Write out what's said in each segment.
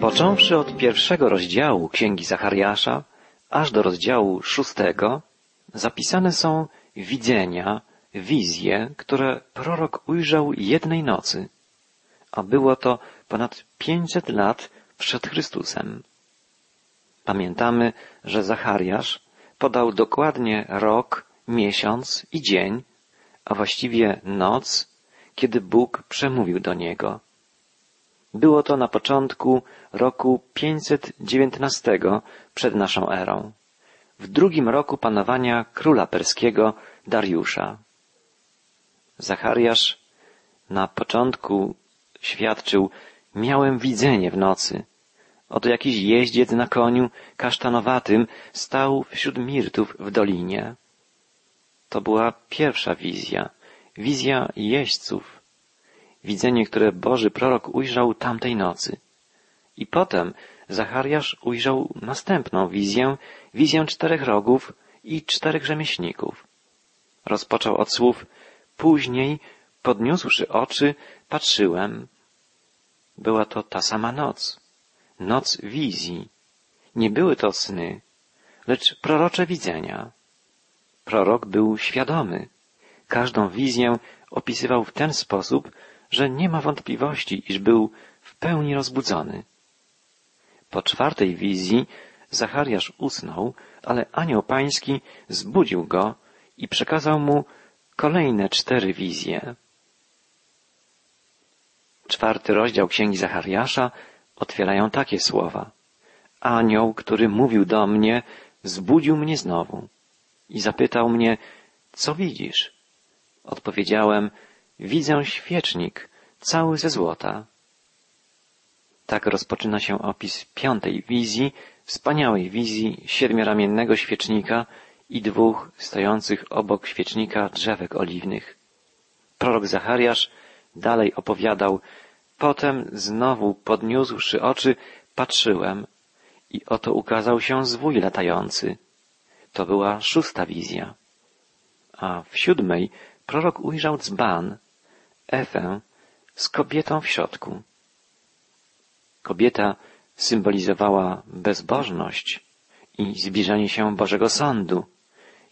Począwszy od pierwszego rozdziału Księgi Zachariasza, aż do rozdziału szóstego, zapisane są widzenia, wizje, które prorok ujrzał jednej nocy, a było to ponad pięćset lat przed Chrystusem. Pamiętamy, że Zachariasz podał dokładnie rok, miesiąc i dzień, a właściwie noc, kiedy Bóg przemówił do niego. Było to na początku roku 519 przed naszą erą, w drugim roku panowania króla perskiego Dariusza. Zachariasz na początku świadczył, miałem widzenie w nocy. Oto jakiś jeździec na koniu kasztanowatym stał wśród mirtów w dolinie. To była pierwsza wizja, wizja jeźdźców, widzenie, które Boży prorok ujrzał tamtej nocy. I potem Zachariasz ujrzał następną wizję, wizję czterech rogów i czterech rzemieślników. Rozpoczął od słów Później, podniósłszy oczy, patrzyłem. Była to ta sama noc. Noc wizji. Nie były to sny, lecz prorocze widzenia. Prorok był świadomy. Każdą wizję opisywał w ten sposób, że nie ma wątpliwości, iż był w pełni rozbudzony. Po czwartej wizji Zachariasz usnął, ale anioł pański zbudził go i przekazał mu kolejne cztery wizje. Czwarty rozdział Księgi Zachariasza otwierają takie słowa. Anioł, który mówił do mnie, zbudził mnie znowu i zapytał mnie, co widzisz? Odpowiedziałem, widzę świecznik, cały ze złota. Tak rozpoczyna się opis piątej wizji, wspaniałej wizji siedmioramiennego świecznika i dwóch stojących obok świecznika drzewek oliwnych. Prorok Zachariasz dalej opowiadał, potem znowu podniósłszy oczy, patrzyłem i oto ukazał się zwój latający. To była szósta wizja. A w siódmej prorok ujrzał dzban, Ewę, z kobietą w środku. Kobieta symbolizowała bezbożność i zbliżanie się Bożego Sądu,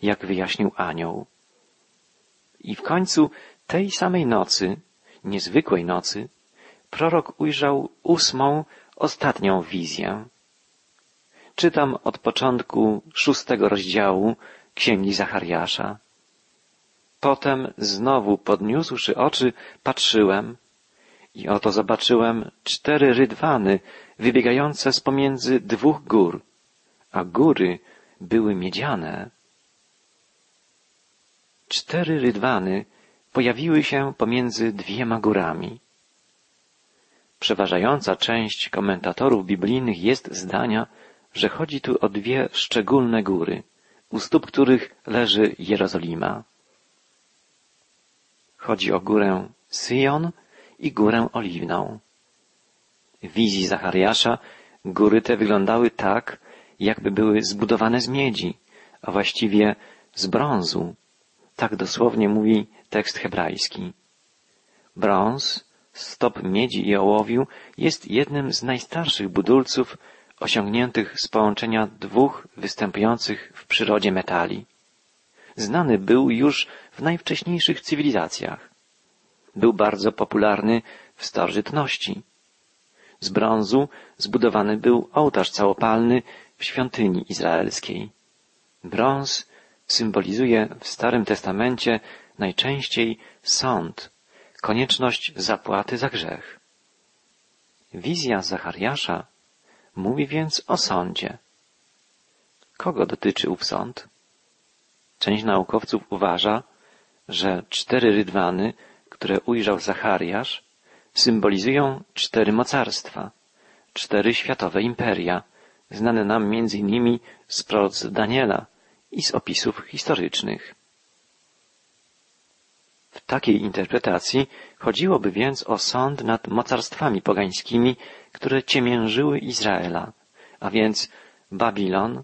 jak wyjaśnił anioł. I w końcu tej samej nocy, niezwykłej nocy, prorok ujrzał ósmą, ostatnią wizję. Czytam od początku szóstego rozdziału Księgi Zachariasza. Potem znowu podniósłszy oczy, patrzyłem i oto zobaczyłem cztery rydwany wybiegające z pomiędzy dwóch gór, a góry były miedziane. Cztery rydwany pojawiły się pomiędzy dwiema górami. Przeważająca część komentatorów biblijnych jest zdania, że chodzi tu o dwie szczególne góry, u stóp których leży Jerozolima. Chodzi o górę Syjon i górę Oliwną. W wizji Zachariasza góry te wyglądały tak, jakby były zbudowane z miedzi, a właściwie z brązu. Tak dosłownie mówi tekst hebrajski. Brąz, stop miedzi i ołowiu jest jednym z najstarszych budulców osiągniętych z połączenia dwóch występujących w przyrodzie metali. Znany był już w najwcześniejszych cywilizacjach. Był bardzo popularny w starożytności. Z brązu zbudowany był ołtarz całopalny w świątyni izraelskiej. Brąz symbolizuje w Starym Testamencie najczęściej sąd, konieczność zapłaty za grzech. Wizja Zachariasza mówi więc o sądzie. Kogo dotyczy ów sąd? Część naukowców uważa, że cztery rydwany, które ujrzał Zachariasz, symbolizują cztery mocarstwa, cztery światowe imperia, znane nam między innymi z proroc Daniela i z opisów historycznych. W takiej interpretacji chodziłoby więc o sąd nad mocarstwami pogańskimi, które ciemiężyły Izraela, a więc Babilon,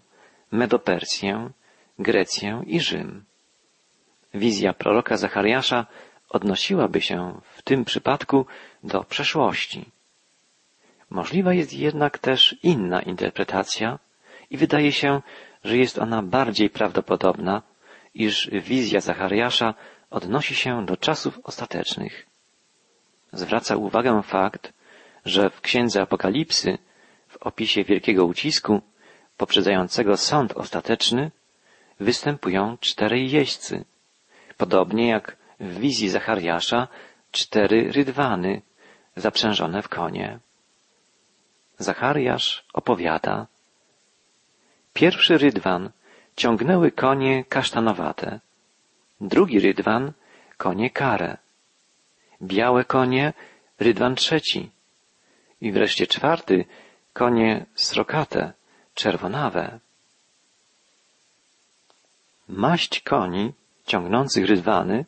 Medopersję, Grecję i Rzym. Wizja proroka Zachariasza odnosiłaby się w tym przypadku do przeszłości. Możliwa jest jednak też inna interpretacja i wydaje się, że jest ona bardziej prawdopodobna, iż wizja Zachariasza odnosi się do czasów ostatecznych. Zwraca uwagę fakt, że w Księdze Apokalipsy, w opisie wielkiego ucisku, poprzedzającego sąd ostateczny, występują czterej jeźdźcy, podobnie jak w wizji Zachariasza cztery rydwany zaprzężone w konie. Zachariasz opowiada. Pierwszy rydwan ciągnęły konie kasztanowate, drugi rydwan konie kare, białe konie rydwan trzeci i wreszcie czwarty konie srokate, czerwonawe. Maść koni ciągnących rydwany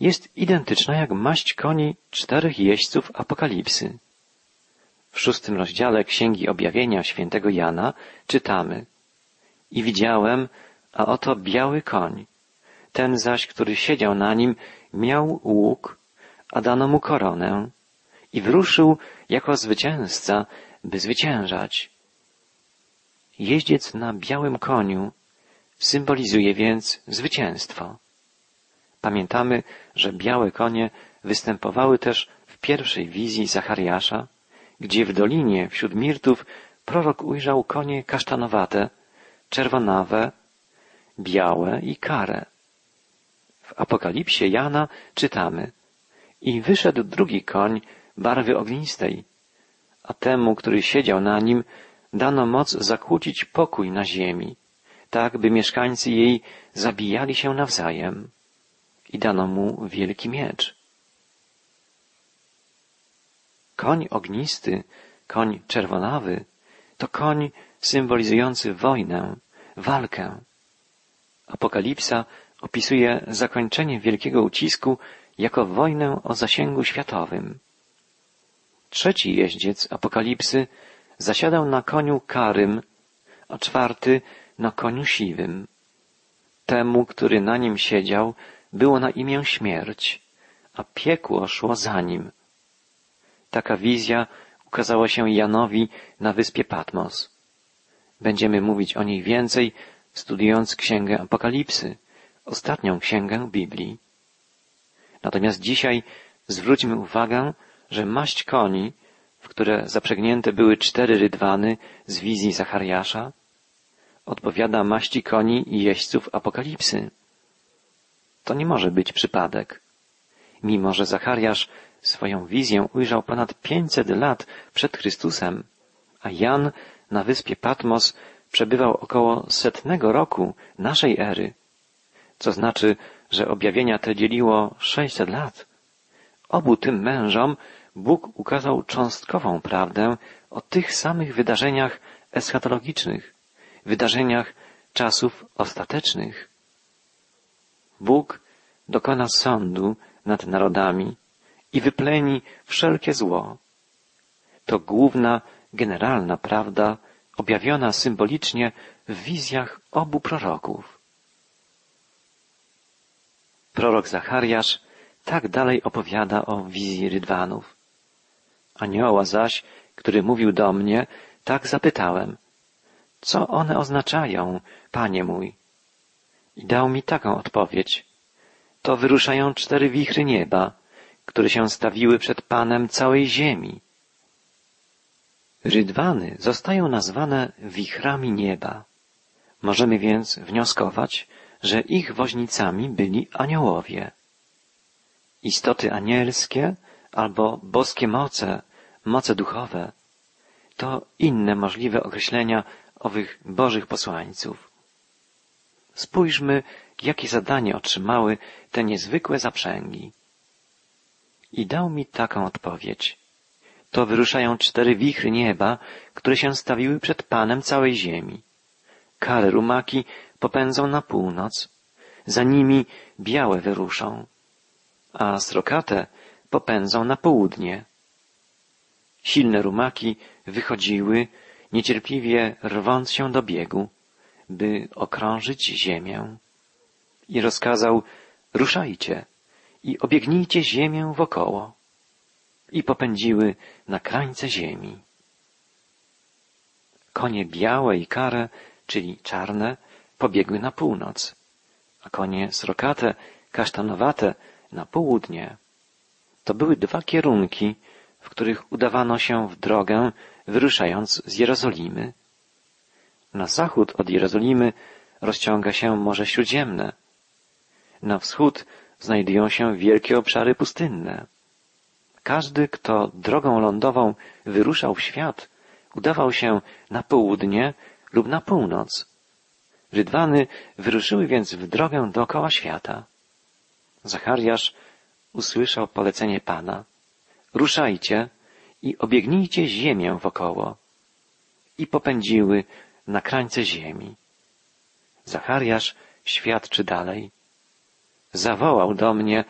jest identyczna jak maść koni czterech jeźdźców apokalipsy. W szóstym rozdziale Księgi Objawienia świętego Jana czytamy I widziałem, a oto biały koń. Ten zaś, który siedział na nim, miał łuk, a dano mu koronę i wyruszył jako zwycięzca, by zwyciężać. Jeździec na białym koniu symbolizuje więc zwycięstwo. Pamiętamy, że białe konie występowały też w pierwszej wizji Zachariasza, gdzie w dolinie wśród mirtów prorok ujrzał konie kasztanowate, czerwonawe, białe i kare. W Apokalipsie Jana czytamy i wyszedł drugi koń barwy ognistej, a temu, który siedział na nim, dano moc zakłócić pokój na ziemi, tak by mieszkańcy jej zabijali się nawzajem. I dano mu wielki miecz. Koń ognisty, koń czerwonawy, to koń symbolizujący wojnę, walkę. Apokalipsa opisuje zakończenie wielkiego ucisku jako wojnę o zasięgu światowym. Trzeci jeździec Apokalipsy zasiadał na koniu karym, a czwarty na koniu siwym. Temu, który na nim siedział, było na imię śmierć, a piekło szło za nim. Taka wizja ukazała się Janowi na wyspie Patmos. Będziemy mówić o niej więcej, studiując Księgę Apokalipsy, ostatnią księgę Biblii. Natomiast dzisiaj zwróćmy uwagę, że maść koni, w które zaprzęgnięte były cztery rydwany z wizji Zachariasza, odpowiada maści koni i jeźdźców Apokalipsy. To nie może być przypadek. Mimo, że Zachariasz swoją wizję ujrzał ponad pięćset lat przed Chrystusem, a Jan na wyspie Patmos przebywał około setnego roku naszej ery, co znaczy, że objawienia te dzieliło sześćset lat. Obu tym mężom Bóg ukazał cząstkową prawdę o tych samych wydarzeniach eschatologicznych, wydarzeniach czasów ostatecznych. Bóg dokona sądu nad narodami i wypleni wszelkie zło. To główna, generalna prawda objawiona symbolicznie w wizjach obu proroków. Prorok Zachariasz tak dalej opowiada o wizji rydwanów. Anioła zaś, który mówił do mnie, tak zapytałem, co one oznaczają, panie mój? I dał mi taką odpowiedź. To wyruszają cztery wichry nieba, które się stawiły przed Panem całej ziemi. Rydwany zostają nazwane wichrami nieba. Możemy więc wnioskować, że ich woźnicami byli aniołowie. Istoty anielskie albo boskie moce, moce duchowe, to inne możliwe określenia owych bożych posłańców. Spójrzmy, jakie zadanie otrzymały te niezwykłe zaprzęgi. I dał mi taką odpowiedź. To wyruszają cztery wichry nieba, które się stawiły przed Panem całej ziemi. Kale rumaki popędzą na północ, za nimi białe wyruszą, a srokate popędzą na południe. Silne rumaki wychodziły, niecierpliwie rwąc się do biegu, by okrążyć ziemię. I rozkazał, ruszajcie i obiegnijcie ziemię wokoło. I popędziły na krańce ziemi. Konie białe i kare, czyli czarne, pobiegły na północ, a konie srokate, kasztanowate na południe. To były dwa kierunki, w których udawano się w drogę, wyruszając z Jerozolimy. Na zachód od Jerozolimy rozciąga się Morze Śródziemne. Na wschód znajdują się wielkie obszary pustynne. Każdy, kto drogą lądową wyruszał w świat, udawał się na południe lub na północ. Rydwany wyruszyły więc w drogę dookoła świata. Zachariasz usłyszał polecenie Pana. Ruszajcie i obiegnijcie ziemię wokoło. I popędziły na krańce ziemi. Zachariasz świadczy dalej. Zawołał do mnie,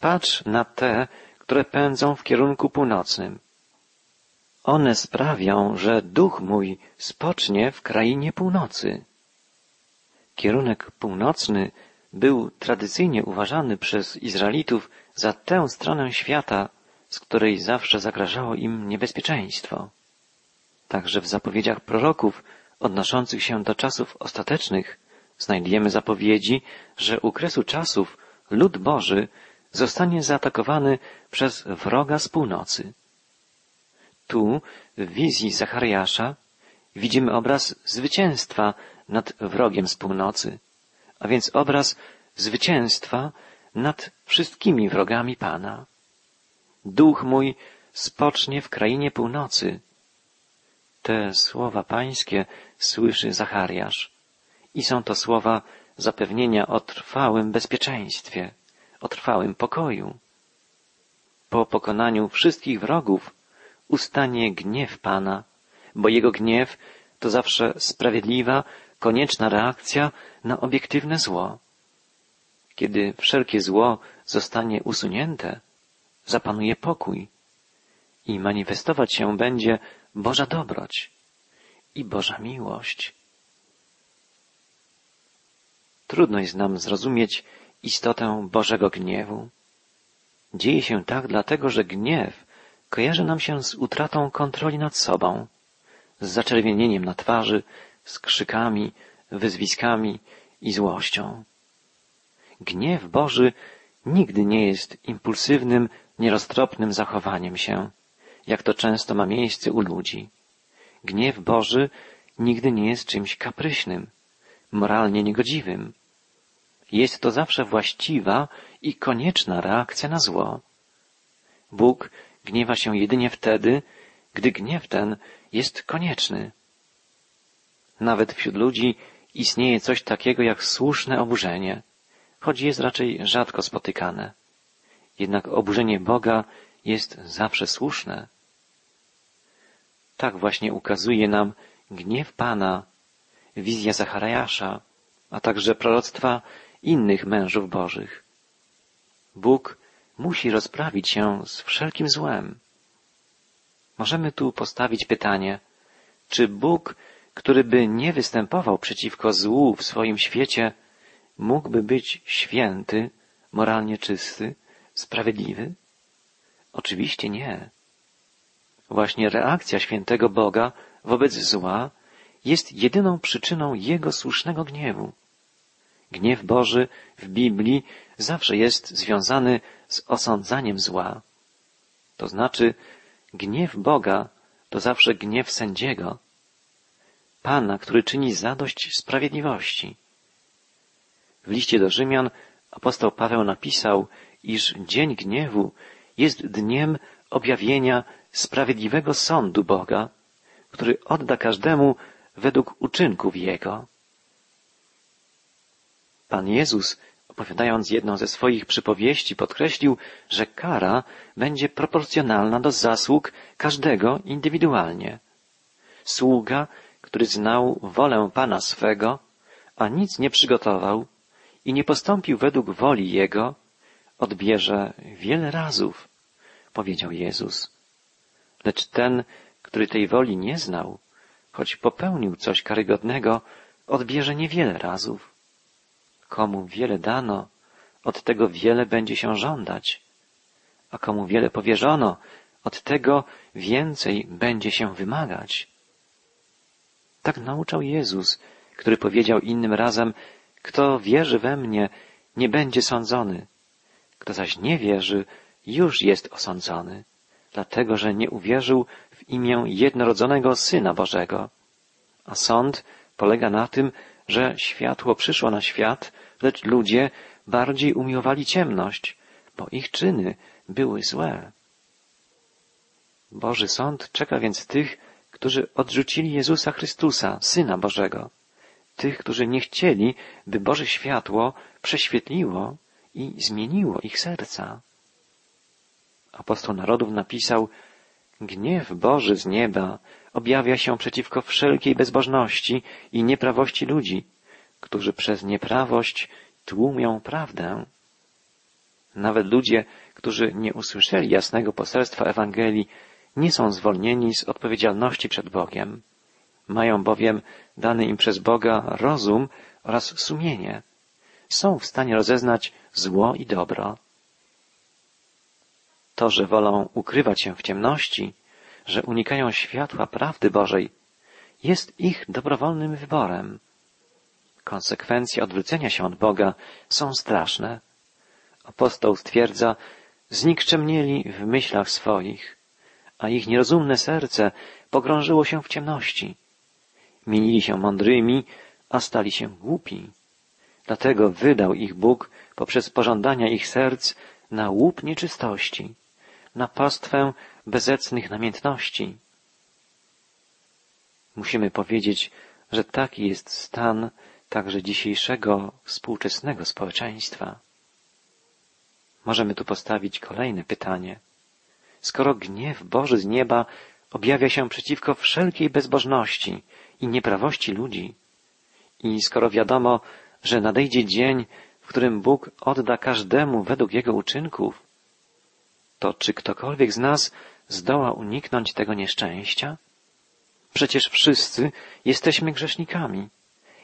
patrz na te, które pędzą w kierunku północnym. One sprawią, że duch mój spocznie w krainie północy. Kierunek północny był tradycyjnie uważany przez Izraelitów za tę stronę świata, z której zawsze zagrażało im niebezpieczeństwo. Także w zapowiedziach proroków odnoszących się do czasów ostatecznych znajdujemy zapowiedzi, że u kresu czasów lud Boży zostanie zaatakowany przez wroga z północy. Tu, w wizji Zachariasza, widzimy obraz zwycięstwa nad wrogiem z północy, a więc obraz zwycięstwa nad wszystkimi wrogami Pana. Duch mój spocznie w krainie północy. Te słowa pańskie słyszy Zachariasz i są to słowa zapewnienia o trwałym bezpieczeństwie, o trwałym pokoju. Po pokonaniu wszystkich wrogów ustanie gniew Pana, bo Jego gniew to zawsze sprawiedliwa, konieczna reakcja na obiektywne zło. Kiedy wszelkie zło zostanie usunięte, zapanuje pokój i manifestować się będzie Boża dobroć i Boża miłość. Trudno jest nam zrozumieć istotę Bożego gniewu. Dzieje się tak dlatego, że gniew kojarzy nam się z utratą kontroli nad sobą, z zaczerwienieniem na twarzy, z krzykami, wyzwiskami i złością. Gniew Boży nigdy nie jest impulsywnym, nieroztropnym zachowaniem się, jak to często ma miejsce u ludzi. Gniew Boży nigdy nie jest czymś kapryśnym, moralnie niegodziwym. Jest to zawsze właściwa i konieczna reakcja na zło. Bóg gniewa się jedynie wtedy, gdy gniew ten jest konieczny. Nawet wśród ludzi istnieje coś takiego jak słuszne oburzenie, choć jest raczej rzadko spotykane. Jednak oburzenie Boga jest zawsze słuszne. Tak właśnie ukazuje nam gniew Pana, wizja Zachariasza, a także proroctwa innych mężów bożych. Bóg musi rozprawić się z wszelkim złem. Możemy tu postawić pytanie, czy Bóg, który by nie występował przeciwko złu w swoim świecie, mógłby być święty, moralnie czysty, sprawiedliwy? Oczywiście nie. Właśnie reakcja świętego Boga wobec zła jest jedyną przyczyną Jego słusznego gniewu. Gniew Boży w Biblii zawsze jest związany z osądzaniem zła. To znaczy, gniew Boga to zawsze gniew sędziego, Pana, który czyni zadość sprawiedliwości. W liście do Rzymian apostoł Paweł napisał, iż dzień gniewu jest dniem objawienia sprawiedliwego sądu Boga, który odda każdemu według uczynków Jego. Pan Jezus, opowiadając jedną ze swoich przypowieści, podkreślił, że kara będzie proporcjonalna do zasług każdego indywidualnie. Sługa, który znał wolę Pana swego, a nic nie przygotował i nie postąpił według woli Jego, odbierze wiele razów, powiedział Jezus. Lecz ten, który tej woli nie znał, choć popełnił coś karygodnego, odbierze niewiele razów. Komu wiele dano, od tego wiele będzie się żądać, a komu wiele powierzono, od tego więcej będzie się wymagać. Tak nauczał Jezus, który powiedział innym razem, kto wierzy we mnie, nie będzie sądzony. Kto zaś nie wierzy, już jest osądzony, dlatego że nie uwierzył w imię jednorodzonego Syna Bożego. A sąd polega na tym, że światło przyszło na świat, lecz ludzie bardziej umiłowali ciemność, bo ich czyny były złe. Boży Sąd czeka więc tych, którzy odrzucili Jezusa Chrystusa, Syna Bożego, tych, którzy nie chcieli, by Boże światło prześwietliło i zmieniło ich serca. Apostoł narodów napisał, Gniew Boży z nieba objawia się przeciwko wszelkiej bezbożności i nieprawości ludzi, którzy przez nieprawość tłumią prawdę. Nawet ludzie, którzy nie usłyszeli jasnego poselstwa Ewangelii, nie są zwolnieni z odpowiedzialności przed Bogiem. Mają bowiem dany im przez Boga rozum oraz sumienie. Są w stanie rozeznać zło i dobro. To, że wolą ukrywać się w ciemności, że unikają światła prawdy Bożej, jest ich dobrowolnym wyborem. Konsekwencje odwrócenia się od Boga są straszne. Apostoł stwierdza, znikczemnieli w myślach swoich, a ich nierozumne serce pogrążyło się w ciemności. Mienili się mądrymi, a stali się głupi. Dlatego wydał ich Bóg poprzez pożądania ich serc na łup nieczystości, na pastwę bezecnych namiętności. Musimy powiedzieć, że taki jest stan także dzisiejszego współczesnego społeczeństwa. Możemy tu postawić kolejne pytanie. Skoro gniew Boży z nieba objawia się przeciwko wszelkiej bezbożności i nieprawości ludzi, i skoro wiadomo, że nadejdzie dzień, w którym Bóg odda każdemu według jego uczynków, to czy ktokolwiek z nas zdoła uniknąć tego nieszczęścia? Przecież wszyscy jesteśmy grzesznikami.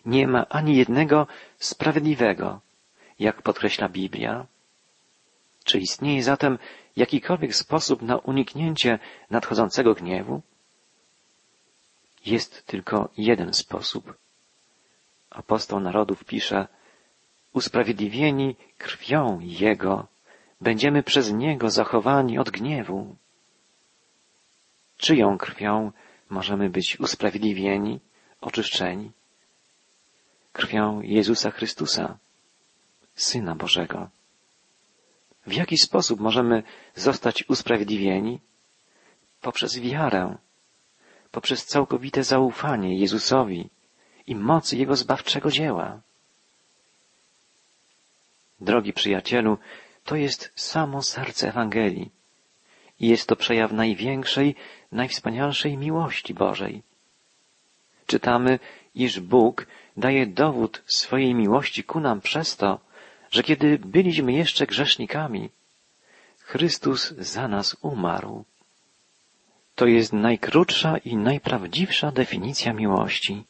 Nie ma ani jednego sprawiedliwego, jak podkreśla Biblia. Czy istnieje zatem jakikolwiek sposób na uniknięcie nadchodzącego gniewu? Jest tylko jeden sposób. Apostoł narodów pisze, usprawiedliwieni krwią Jego, będziemy przez Niego zachowani od gniewu. Czyją krwią możemy być usprawiedliwieni, oczyszczeni? Krwią Jezusa Chrystusa, Syna Bożego. W jaki sposób możemy zostać usprawiedliwieni? Poprzez wiarę, poprzez całkowite zaufanie Jezusowi i mocy Jego zbawczego dzieła. Drogi przyjacielu, to jest samo serce Ewangelii i jest to przejaw największej, najwspanialszej miłości Bożej. Czytamy, iż Bóg daje dowód swojej miłości ku nam przez to, że kiedy byliśmy jeszcze grzesznikami, Chrystus za nas umarł. To jest najkrótsza i najprawdziwsza definicja miłości.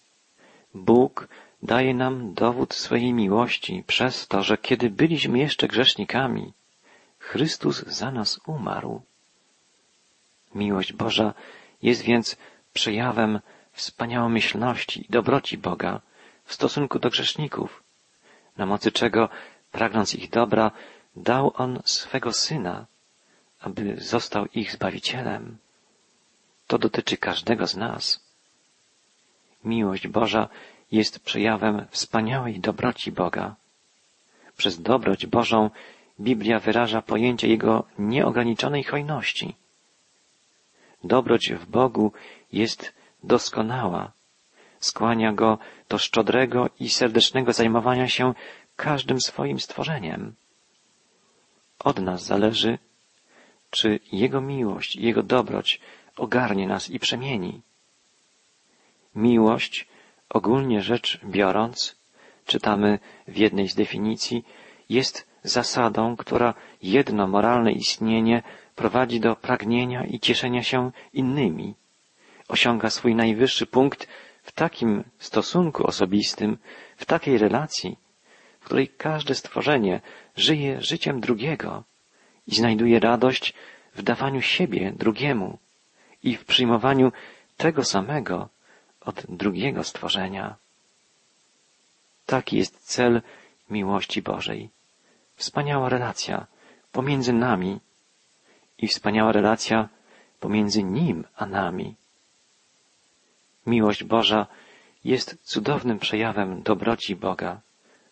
Bóg daje nam dowód swojej miłości przez to, że kiedy byliśmy jeszcze grzesznikami, Chrystus za nas umarł. Miłość Boża jest więc przejawem wspaniałomyślności i dobroci Boga w stosunku do grzeszników, na mocy czego pragnąc ich dobra, dał On swego Syna, aby został ich Zbawicielem. To dotyczy każdego z nas. Miłość Boża jest przejawem wspaniałej dobroci Boga. Przez dobroć Bożą Biblia wyraża pojęcie Jego nieograniczonej hojności. Dobroć w Bogu jest doskonała. Skłania Go do szczodrego i serdecznego zajmowania się każdym swoim stworzeniem. Od nas zależy, czy Jego miłość, Jego dobroć ogarnie nas i przemieni. Miłość, ogólnie rzecz biorąc, czytamy w jednej z definicji, jest zasadą, która jedno moralne istnienie prowadzi do pragnienia i cieszenia się innymi. Osiąga swój najwyższy punkt w takim stosunku osobistym, w takiej relacji, w której każde stworzenie żyje życiem drugiego i znajduje radość w dawaniu siebie drugiemu i w przyjmowaniu tego samego od drugiego stworzenia. Taki jest cel miłości Bożej. Wspaniała relacja pomiędzy nami i wspaniała relacja pomiędzy Nim a nami. Miłość Boża jest cudownym przejawem dobroci Boga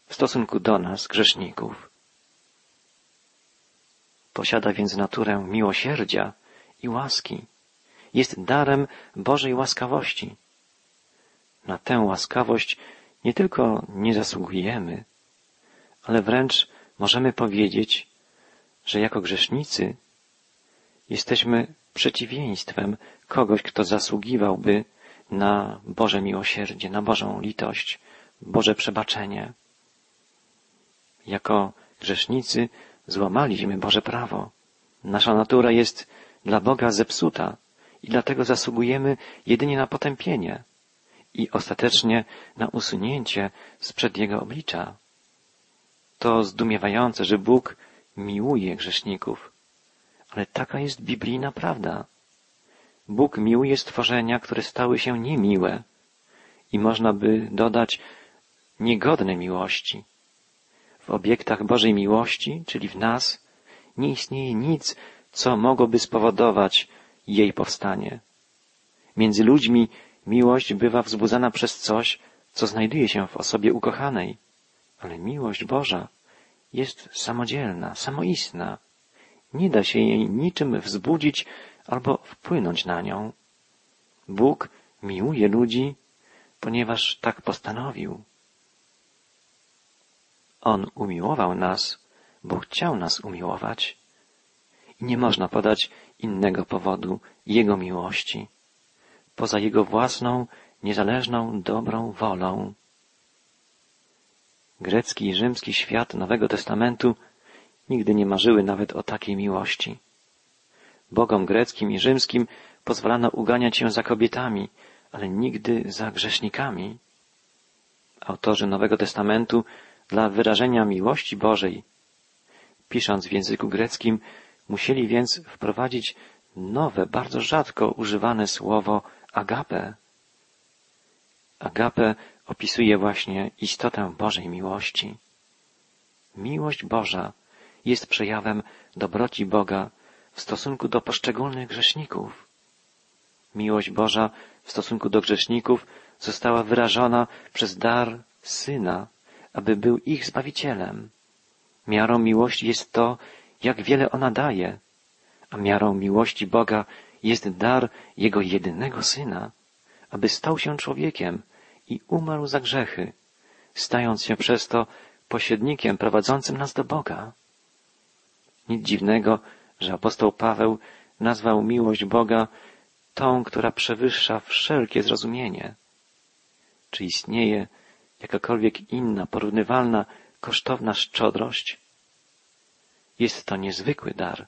w stosunku do nas, grzeszników. Posiada więc naturę miłosierdzia i łaski. Jest darem Bożej łaskawości. Na tę łaskawość nie tylko nie zasługujemy, ale wręcz możemy powiedzieć, że jako grzesznicy jesteśmy przeciwieństwem kogoś, kto zasługiwałby na Boże miłosierdzie, na Bożą litość, Boże przebaczenie. Jako grzesznicy złamaliśmy Boże prawo. Nasza natura jest dla Boga zepsuta i dlatego zasługujemy jedynie na potępienie i ostatecznie na usunięcie sprzed Jego oblicza. To zdumiewające, że Bóg miłuje grzeszników, ale taka jest biblijna prawda. Bóg miłuje stworzenia, które stały się niemiłe i można by dodać niegodne miłości. W obiektach Bożej miłości, czyli w nas, nie istnieje nic, co mogłoby spowodować jej powstanie. Między ludźmi miłość bywa wzbudzana przez coś, co znajduje się w osobie ukochanej, ale miłość Boża jest samodzielna, samoistna. Nie da się jej niczym wzbudzić albo wpłynąć na nią. Bóg miłuje ludzi, ponieważ tak postanowił. On umiłował nas, bo chciał nas umiłować. I nie można podać innego powodu Jego miłości, poza Jego własną, niezależną, dobrą wolą. Grecki i rzymski świat Nowego Testamentu nigdy nie marzyły nawet o takiej miłości. Bogom greckim i rzymskim pozwalano uganiać się za kobietami, ale nigdy za grzesznikami. Autorzy Nowego Testamentu dla wyrażenia miłości Bożej, pisząc w języku greckim, musieli więc wprowadzić nowe, bardzo rzadko używane słowo agape. Agape opisuje właśnie istotę Bożej miłości. Miłość Boża jest przejawem dobroci Boga w stosunku do poszczególnych grzeszników. Miłość Boża w stosunku do grzeszników została wyrażona przez dar Syna, aby był ich Zbawicielem. Miarą miłości jest to, jak wiele ona daje, a miarą miłości Boga jest dar Jego jedynego Syna, aby stał się człowiekiem i umarł za grzechy, stając się przez to pośrednikiem prowadzącym nas do Boga. Nic dziwnego, że apostoł Paweł nazwał miłość Boga tą, która przewyższa wszelkie zrozumienie. Czy istnieje jakakolwiek inna, porównywalna, kosztowna szczodrość? Jest to niezwykły dar.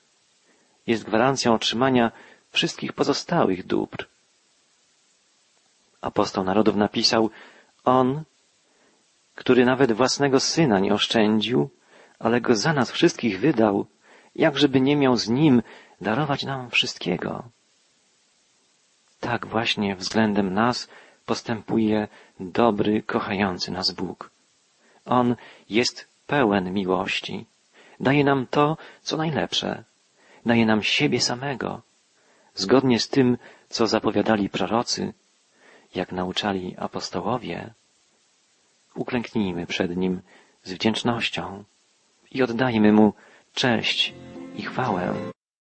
Jest gwarancją otrzymania wszystkich pozostałych dóbr. Apostoł narodów napisał, On, który nawet własnego syna nie oszczędził, ale go za nas wszystkich wydał, jakżeby nie miał z nim darować nam wszystkiego. Tak właśnie względem nas postępuje dobry, kochający nas Bóg. On jest pełen miłości. Daje nam to, co najlepsze. Daje nam siebie samego. Zgodnie z tym, co zapowiadali prorocy, jak nauczali apostołowie, uklęknijmy przed Nim z wdzięcznością i oddajmy Mu cześć i chwałę.